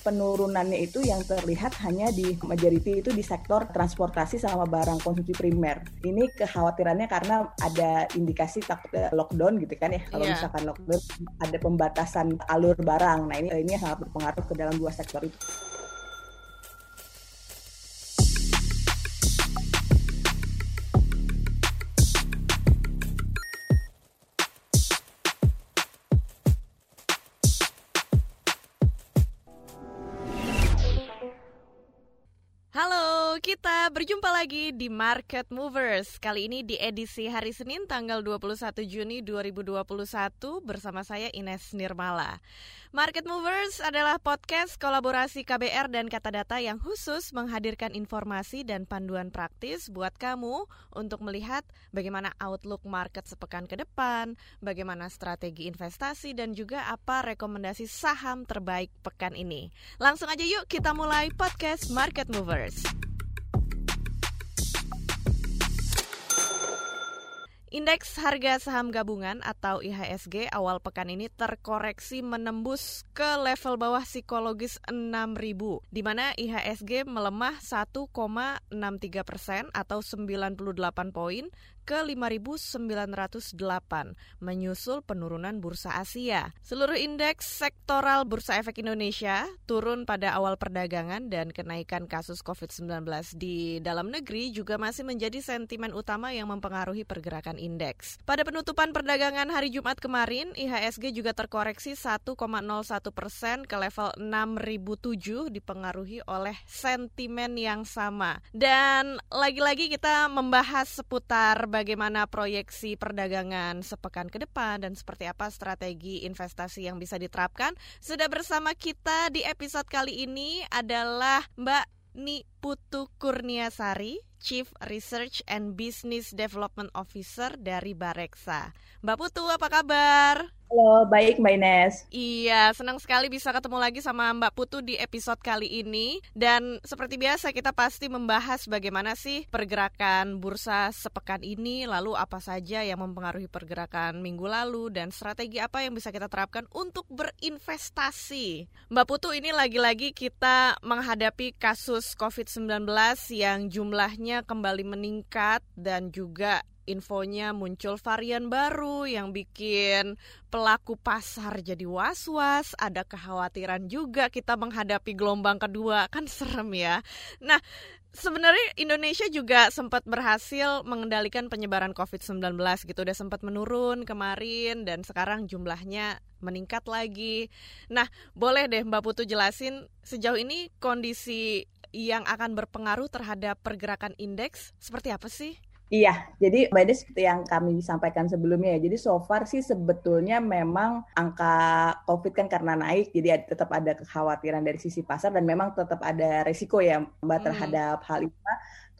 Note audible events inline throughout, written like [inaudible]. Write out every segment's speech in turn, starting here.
penurunannya itu yang terlihat hanya di majority itu di sektor transportasi sama barang konsumsi primer. Ini kekhawatirannya karena ada indikasi takut lockdown gitu kan ya. Kalau yeah. misalkan lockdown ada pembatasan alur barang. Nah ini ini sangat berpengaruh ke dalam dua sektor itu. Kita berjumpa lagi di Market Movers. Kali ini di edisi hari Senin tanggal 21 Juni 2021 bersama saya Ines Nirmala. Market Movers adalah podcast kolaborasi KBR dan Kata Data yang khusus menghadirkan informasi dan panduan praktis buat kamu untuk melihat bagaimana outlook market sepekan ke depan, bagaimana strategi investasi dan juga apa rekomendasi saham terbaik pekan ini. Langsung aja yuk kita mulai podcast Market Movers. Indeks harga saham gabungan atau IHSG awal pekan ini terkoreksi menembus ke level bawah psikologis 6000 di mana IHSG melemah 1,63 persen atau 98 poin ke 5.908, menyusul penurunan bursa Asia. Seluruh indeks sektoral Bursa Efek Indonesia turun pada awal perdagangan dan kenaikan kasus COVID-19 di dalam negeri juga masih menjadi sentimen utama yang mempengaruhi pergerakan indeks. Pada penutupan perdagangan hari Jumat kemarin, IHSG juga terkoreksi 1,01 persen ke level 6.007 dipengaruhi oleh sentimen yang sama. Dan lagi-lagi kita membahas seputar bagaimana proyeksi perdagangan sepekan ke depan dan seperti apa strategi investasi yang bisa diterapkan. Sudah bersama kita di episode kali ini adalah Mbak Ni Putu Kurniasari, Chief Research and Business Development Officer dari Bareksa. Mbak Putu, apa kabar? Halo, baik Mbak Ines. Iya, senang sekali bisa ketemu lagi sama Mbak Putu di episode kali ini. Dan seperti biasa kita pasti membahas bagaimana sih pergerakan bursa sepekan ini, lalu apa saja yang mempengaruhi pergerakan minggu lalu, dan strategi apa yang bisa kita terapkan untuk berinvestasi. Mbak Putu, ini lagi-lagi kita menghadapi kasus COVID-19 yang jumlahnya kembali meningkat dan juga infonya muncul varian baru yang bikin pelaku pasar jadi was-was, ada kekhawatiran juga kita menghadapi gelombang kedua, kan serem ya. Nah, sebenarnya Indonesia juga sempat berhasil mengendalikan penyebaran COVID-19 gitu, udah sempat menurun kemarin dan sekarang jumlahnya meningkat lagi. Nah, boleh deh Mbak Putu jelasin sejauh ini kondisi yang akan berpengaruh terhadap pergerakan indeks seperti apa sih? Iya, jadi Mbak seperti yang kami sampaikan sebelumnya ya. Jadi so far sih sebetulnya memang angka COVID kan karena naik, jadi tetap ada kekhawatiran dari sisi pasar dan memang tetap ada resiko ya Mbak hmm. terhadap hal itu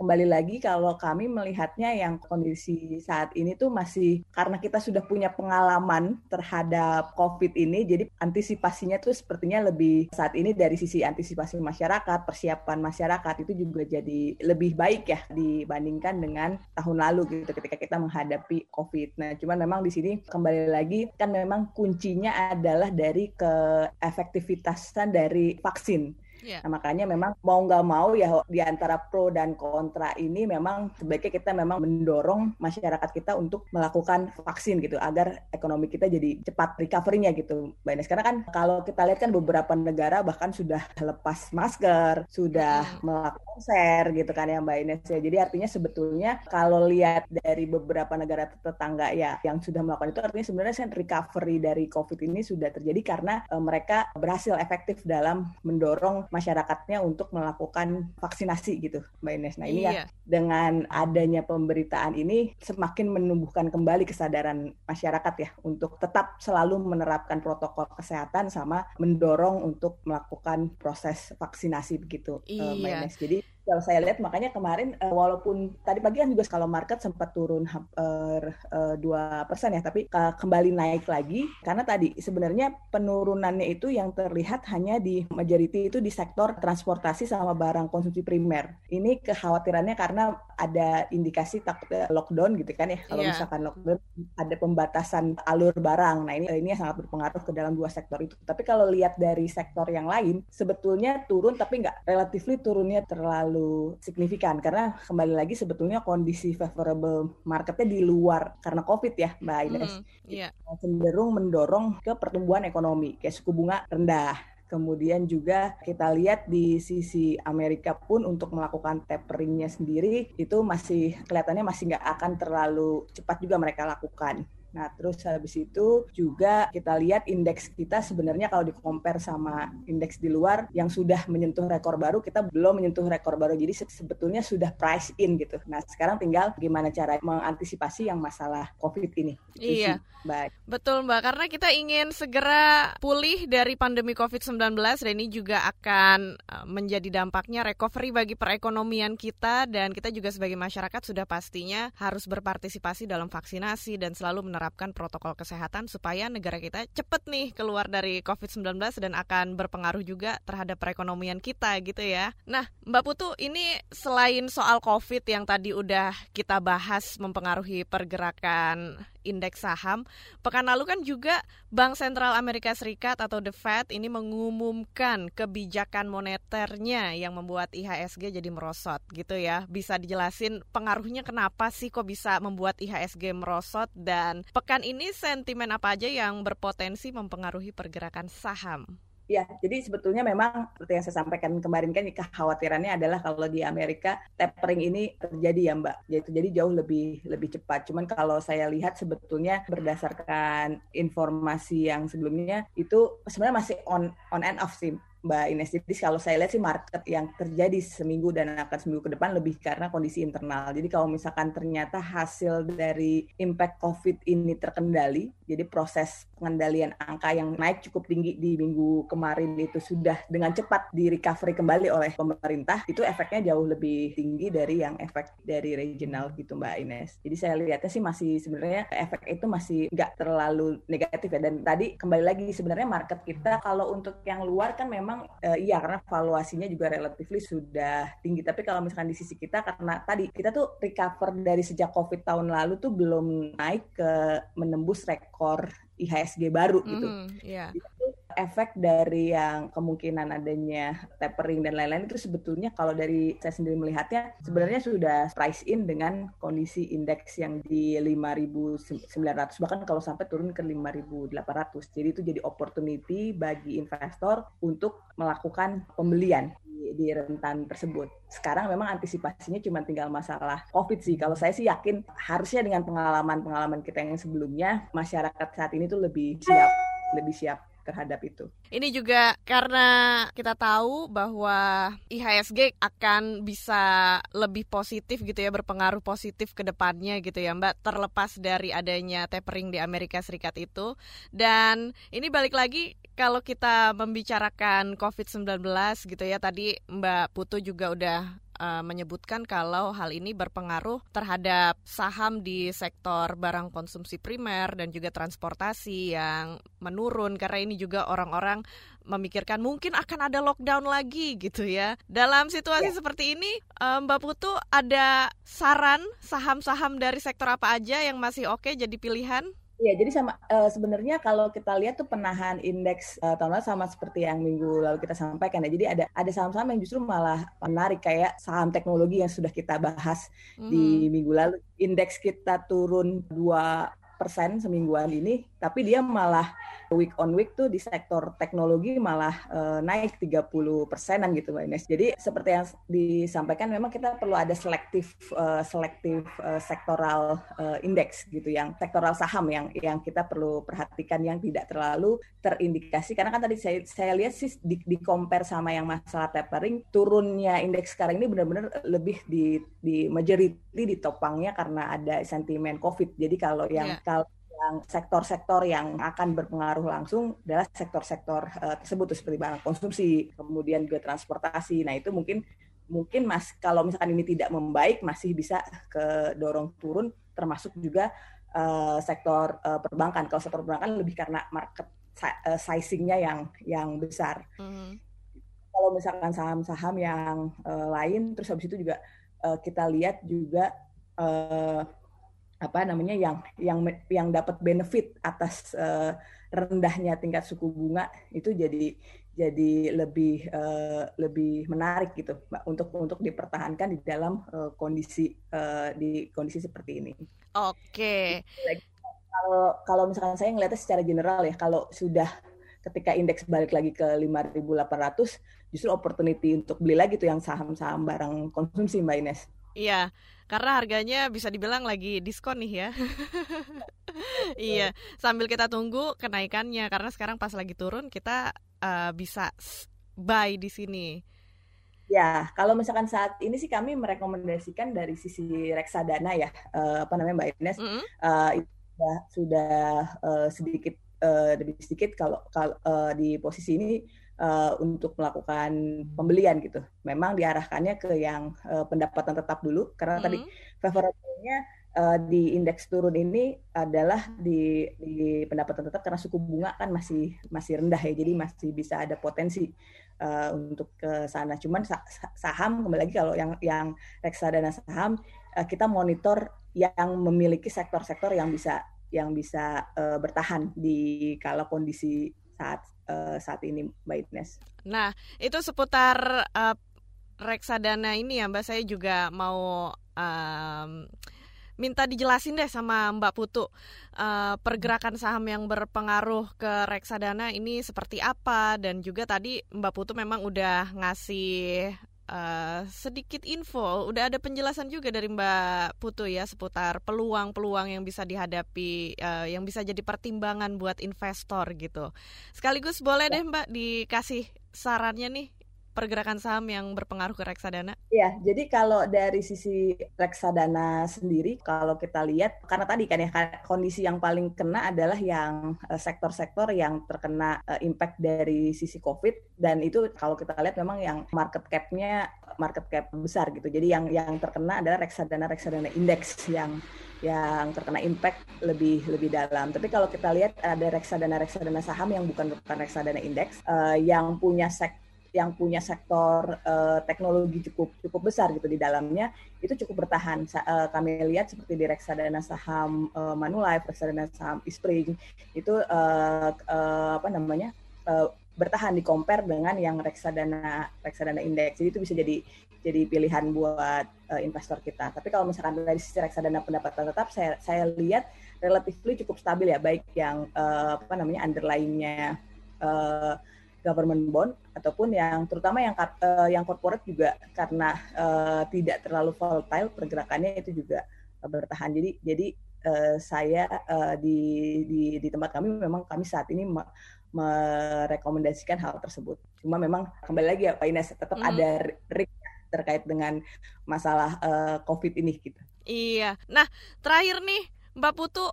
kembali lagi kalau kami melihatnya yang kondisi saat ini tuh masih karena kita sudah punya pengalaman terhadap COVID ini, jadi antisipasinya tuh sepertinya lebih saat ini dari sisi antisipasi masyarakat, persiapan masyarakat itu juga jadi lebih baik ya dibandingkan dengan tahun lalu gitu ketika kita menghadapi COVID. Nah, cuman memang di sini kembali lagi kan memang kuncinya adalah dari keefektivitasan dari vaksin. Yeah. Nah, makanya memang mau nggak mau ya di antara pro dan kontra ini memang sebaiknya kita memang mendorong masyarakat kita untuk melakukan vaksin gitu agar ekonomi kita jadi cepat recovery-nya gitu. Mbak Ines. Karena kan kalau kita lihat kan beberapa negara bahkan sudah lepas masker, sudah hmm. melakukan konser gitu kan ya Mbak Ines ya. Jadi artinya sebetulnya kalau lihat dari beberapa negara tetangga ya yang sudah melakukan itu artinya sebenarnya recovery dari COVID ini sudah terjadi karena e, mereka berhasil efektif dalam mendorong masyarakatnya untuk melakukan vaksinasi gitu, Mbak Ines. Nah ini ya, iya. ya dengan adanya pemberitaan ini semakin menumbuhkan kembali kesadaran masyarakat ya untuk tetap selalu menerapkan protokol kesehatan sama mendorong untuk melakukan proses vaksinasi begitu, iya. Mbak Ines. Jadi kalau saya lihat makanya kemarin uh, walaupun tadi pagi kan juga kalau market sempat turun eh, dua uh, persen ya, tapi uh, kembali naik lagi karena tadi sebenarnya penurunannya itu yang terlihat hanya di majority itu di sektor transportasi sama barang konsumsi primer. Ini kekhawatirannya karena ada indikasi takut lockdown gitu kan ya. Kalau yeah. misalkan lockdown ada pembatasan alur barang. Nah ini ini sangat berpengaruh ke dalam dua sektor itu. Tapi kalau lihat dari sektor yang lain sebetulnya turun tapi nggak relatifly turunnya terlalu terlalu signifikan karena kembali lagi sebetulnya kondisi favorable marketnya di luar karena COVID ya Mbak Ines. Mm, yeah. Cenderung mendorong ke pertumbuhan ekonomi kayak suku bunga rendah. Kemudian juga kita lihat di sisi Amerika pun untuk melakukan taperingnya sendiri itu masih kelihatannya masih nggak akan terlalu cepat juga mereka lakukan. Nah, terus habis itu juga kita lihat indeks kita sebenarnya kalau di compare sama indeks di luar yang sudah menyentuh rekor baru, kita belum menyentuh rekor baru. Jadi sebetulnya sudah price in gitu. Nah, sekarang tinggal gimana cara mengantisipasi yang masalah COVID ini. Iya. Sih. Baik. Betul, Mbak. Karena kita ingin segera pulih dari pandemi COVID-19 dan ini juga akan e, menjadi dampaknya recovery bagi perekonomian kita dan kita juga sebagai masyarakat sudah pastinya harus berpartisipasi dalam vaksinasi dan selalu menerapkan menerapkan protokol kesehatan supaya negara kita cepat nih keluar dari COVID-19 dan akan berpengaruh juga terhadap perekonomian kita gitu ya. Nah, Mbak Putu, ini selain soal COVID yang tadi udah kita bahas mempengaruhi pergerakan indeks saham. Pekan lalu kan juga Bank Sentral Amerika Serikat atau The Fed ini mengumumkan kebijakan moneternya yang membuat IHSG jadi merosot gitu ya. Bisa dijelasin pengaruhnya kenapa sih kok bisa membuat IHSG merosot dan pekan ini sentimen apa aja yang berpotensi mempengaruhi pergerakan saham? Ya, jadi sebetulnya memang seperti yang saya sampaikan kemarin kan kekhawatirannya adalah kalau di Amerika tapering ini terjadi ya Mbak, yaitu jadi jauh lebih lebih cepat. Cuman kalau saya lihat sebetulnya berdasarkan informasi yang sebelumnya itu sebenarnya masih on on and off sih Mbak Ines. Jadi kalau saya lihat sih market yang terjadi seminggu dan akan seminggu ke depan lebih karena kondisi internal. Jadi kalau misalkan ternyata hasil dari impact COVID ini terkendali, jadi proses pengendalian angka yang naik cukup tinggi di minggu kemarin itu sudah dengan cepat di recovery kembali oleh pemerintah, itu efeknya jauh lebih tinggi dari yang efek dari regional gitu Mbak Ines. Jadi saya lihatnya sih masih sebenarnya efek itu masih nggak terlalu negatif ya. Dan tadi kembali lagi sebenarnya market kita kalau untuk yang luar kan memang memang uh, iya karena valuasinya juga relatifly sudah tinggi. Tapi kalau misalkan di sisi kita karena tadi kita tuh recover dari sejak COVID tahun lalu tuh belum naik ke menembus rekor IHSG baru gitu. Mm, yeah. Efek dari yang kemungkinan adanya tapering dan lain-lain itu sebetulnya kalau dari saya sendiri melihatnya sebenarnya sudah price in dengan kondisi indeks yang di 5.900 bahkan kalau sampai turun ke 5.800. Jadi itu jadi opportunity bagi investor untuk melakukan pembelian di, di rentan tersebut. Sekarang memang antisipasinya cuma tinggal masalah COVID sih. Kalau saya sih yakin harusnya dengan pengalaman-pengalaman kita yang sebelumnya masyarakat saat ini tuh lebih siap lebih siap terhadap itu. Ini juga karena kita tahu bahwa IHSG akan bisa lebih positif gitu ya, berpengaruh positif ke depannya gitu ya Mbak, terlepas dari adanya tapering di Amerika Serikat itu. Dan ini balik lagi kalau kita membicarakan COVID-19 gitu ya, tadi Mbak Putu juga udah uh, menyebutkan kalau hal ini berpengaruh terhadap saham di sektor barang konsumsi primer dan juga transportasi yang menurun karena ini juga orang-orang memikirkan mungkin akan ada lockdown lagi gitu ya. Dalam situasi ya. seperti ini, eh, Mbak Putu ada saran saham-saham dari sektor apa aja yang masih oke jadi pilihan? Iya, jadi sama uh, sebenarnya kalau kita lihat tuh penahan indeks uh, tahun lalu sama seperti yang minggu lalu kita sampaikan ya. Jadi ada ada saham-saham yang justru malah menarik kayak saham teknologi yang sudah kita bahas mm. di minggu lalu. Indeks kita turun dua persen semingguan ini, tapi dia malah week on week tuh di sektor teknologi malah uh, naik 30 persenan gitu Mbak Ines. Jadi seperti yang disampaikan memang kita perlu ada selektif uh, selektif uh, sektoral uh, indeks gitu yang sektoral saham yang yang kita perlu perhatikan yang tidak terlalu terindikasi karena kan tadi saya saya lihat sih di, di compare sama yang masalah tapering turunnya indeks sekarang ini benar-benar lebih di di majority ditopangnya karena ada sentimen Covid. Jadi kalau yang yeah. kalau yang sektor-sektor yang akan berpengaruh langsung adalah sektor-sektor uh, tersebut seperti barang konsumsi, kemudian juga transportasi. Nah itu mungkin mungkin mas kalau misalkan ini tidak membaik masih bisa ke dorong turun termasuk juga uh, sektor uh, perbankan. Kalau sektor perbankan lebih karena market uh, sizingnya yang yang besar. Mm. Kalau misalkan saham-saham yang uh, lain, terus habis itu juga uh, kita lihat juga uh, apa namanya yang yang yang dapat benefit atas uh, rendahnya tingkat suku bunga itu jadi jadi lebih uh, lebih menarik gitu mbak untuk untuk dipertahankan di dalam uh, kondisi uh, di kondisi seperti ini. Oke. Kalau kalau misalkan saya ngelihatnya secara general ya kalau sudah ketika indeks balik lagi ke 5.800 justru opportunity untuk beli lagi tuh yang saham-saham barang konsumsi Mbak Ines. Iya, karena harganya bisa dibilang lagi diskon nih ya. [laughs] iya, sambil kita tunggu kenaikannya karena sekarang pas lagi turun kita uh, bisa buy di sini. Ya, kalau misalkan saat ini sih kami merekomendasikan dari sisi reksadana ya, uh, apa namanya Mbak Ines, mm -hmm. uh, sudah sudah uh, sedikit uh, lebih sedikit kalau kalau uh, di posisi ini uh, untuk melakukan pembelian gitu. Memang diarahkannya ke yang uh, pendapatan tetap dulu karena mm -hmm. tadi favorable-nya uh, di indeks turun ini adalah di, di pendapatan tetap karena suku bunga kan masih masih rendah ya, jadi masih bisa ada potensi uh, untuk ke sana. Cuman saham kembali lagi kalau yang yang reksadana saham uh, kita monitor yang memiliki sektor-sektor yang bisa yang bisa uh, bertahan di kala kondisi saat uh, saat ini Mbak Ines. Nah, itu seputar uh, reksadana ini ya Mbak. Saya juga mau um, minta dijelasin deh sama Mbak Putu. Uh, pergerakan saham yang berpengaruh ke reksadana ini seperti apa? Dan juga tadi Mbak Putu memang udah ngasih uh, sedikit info, udah ada penjelasan juga dari Mbak Putu ya seputar peluang-peluang yang bisa dihadapi, uh, yang bisa jadi pertimbangan buat investor gitu. Sekaligus boleh deh Mbak dikasih sarannya nih pergerakan saham yang berpengaruh ke reksadana? Iya, jadi kalau dari sisi reksadana sendiri, kalau kita lihat, karena tadi kan ya kondisi yang paling kena adalah yang eh, sektor-sektor yang terkena eh, impact dari sisi COVID, dan itu kalau kita lihat memang yang market cap-nya market cap besar gitu. Jadi yang yang terkena adalah reksadana-reksadana indeks yang yang terkena impact lebih lebih dalam. Tapi kalau kita lihat ada reksadana-reksadana saham yang bukan bukan reksadana indeks uh, yang punya sektor yang punya sektor uh, teknologi cukup cukup besar gitu di dalamnya itu cukup bertahan. Uh, kami lihat seperti di reksadana saham uh, Manulife, reksadana saham Ispring itu uh, uh, apa namanya uh, bertahan di compare dengan yang reksadana reksadana indeks. Jadi itu bisa jadi jadi pilihan buat uh, investor kita. Tapi kalau misalkan dari sisi reksadana pendapatan tetap saya saya lihat relatifly cukup stabil ya baik yang uh, apa namanya underlyingnya uh, government bond ataupun yang terutama yang uh, yang corporate juga karena uh, tidak terlalu volatile pergerakannya itu juga uh, bertahan. Jadi jadi uh, saya uh, di, di di tempat kami memang kami saat ini me merekomendasikan hal tersebut. Cuma memang kembali lagi ya Pak Ines tetap mm ada risk terkait dengan masalah uh, COVID ini gitu. Iya. Nah, terakhir nih Mbak Putu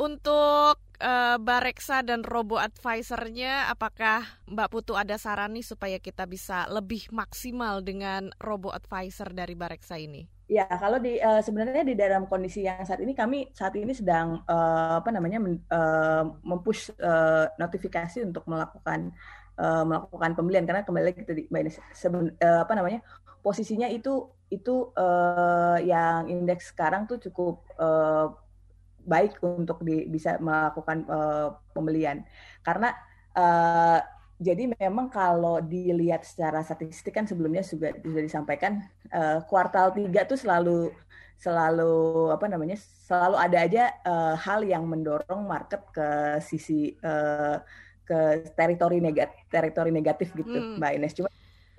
untuk uh, Bareksa dan Robo Advisornya, apakah Mbak Putu ada saran nih supaya kita bisa lebih maksimal dengan Robo Advisor dari Bareksa ini? Ya, kalau di uh, sebenarnya di dalam kondisi yang saat ini kami saat ini sedang uh, apa namanya men, uh, mempush uh, notifikasi untuk melakukan uh, melakukan pembelian karena kembali lagi tadi Mbak Ines seben, uh, apa namanya posisinya itu itu uh, yang indeks sekarang tuh cukup uh, baik untuk di, bisa melakukan uh, pembelian karena uh, jadi memang kalau dilihat secara statistik kan sebelumnya sudah sudah disampaikan uh, kuartal tiga tuh selalu selalu apa namanya selalu ada aja uh, hal yang mendorong market ke sisi uh, ke teritori negatif teritori negatif gitu hmm. mbak Ines cuma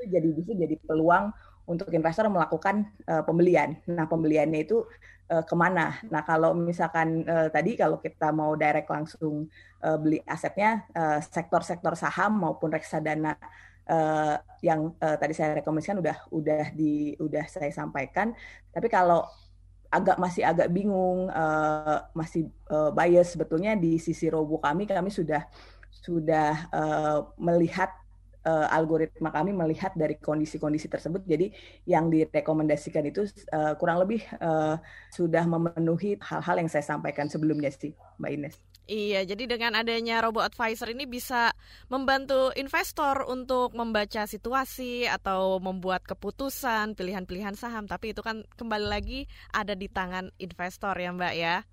itu jadi bisa jadi peluang untuk investor melakukan uh, pembelian nah pembeliannya itu uh, ke mana. Nah kalau misalkan uh, tadi kalau kita mau direct langsung uh, beli asetnya sektor-sektor uh, saham maupun reksadana uh, yang uh, tadi saya rekomendasikan udah udah di udah saya sampaikan. Tapi kalau agak masih agak bingung uh, masih uh, bias sebetulnya di sisi robo kami kami sudah sudah uh, melihat uh, algoritma kami melihat dari kondisi-kondisi tersebut. Jadi yang direkomendasikan itu uh, kurang lebih uh, sudah memenuhi hal-hal yang saya sampaikan sebelumnya sih, Mbak Ines. Iya, jadi dengan adanya robo advisor ini bisa membantu investor untuk membaca situasi atau membuat keputusan pilihan-pilihan saham. Tapi itu kan kembali lagi ada di tangan investor ya Mbak ya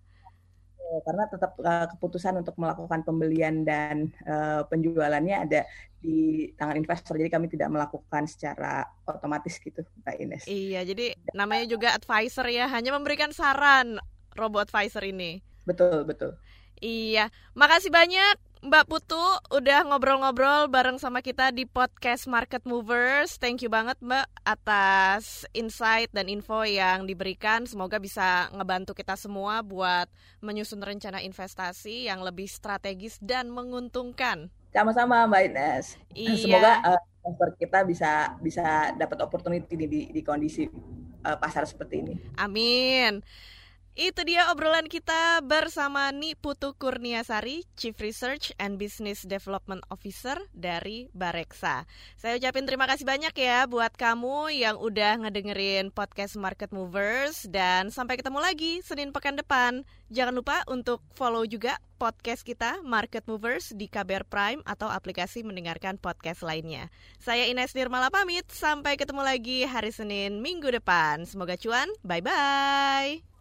karena tetap uh, keputusan untuk melakukan pembelian dan uh, penjualannya ada di tangan investor. Jadi kami tidak melakukan secara otomatis gitu, Mbak Ines. Iya, jadi namanya juga advisor ya, hanya memberikan saran robot advisor ini. Betul, betul. Iya, makasih banyak Mbak Putu udah ngobrol-ngobrol bareng sama kita di podcast Market Movers. Thank you banget Mbak atas insight dan info yang diberikan. Semoga bisa ngebantu kita semua buat menyusun rencana investasi yang lebih strategis dan menguntungkan. Sama-sama Mbak Ines. Iya. Semoga uh, kita bisa bisa dapat opportunity di, di, di kondisi uh, pasar seperti ini. Amin. Itu dia obrolan kita bersama Ni Putu Kurniasari, Chief Research and Business Development Officer dari Bareksa. Saya ucapin terima kasih banyak ya buat kamu yang udah ngedengerin podcast Market Movers dan sampai ketemu lagi Senin pekan depan. Jangan lupa untuk follow juga podcast kita Market Movers di KBR Prime atau aplikasi mendengarkan podcast lainnya. Saya Ines Nirmala pamit, sampai ketemu lagi hari Senin minggu depan. Semoga cuan, bye-bye.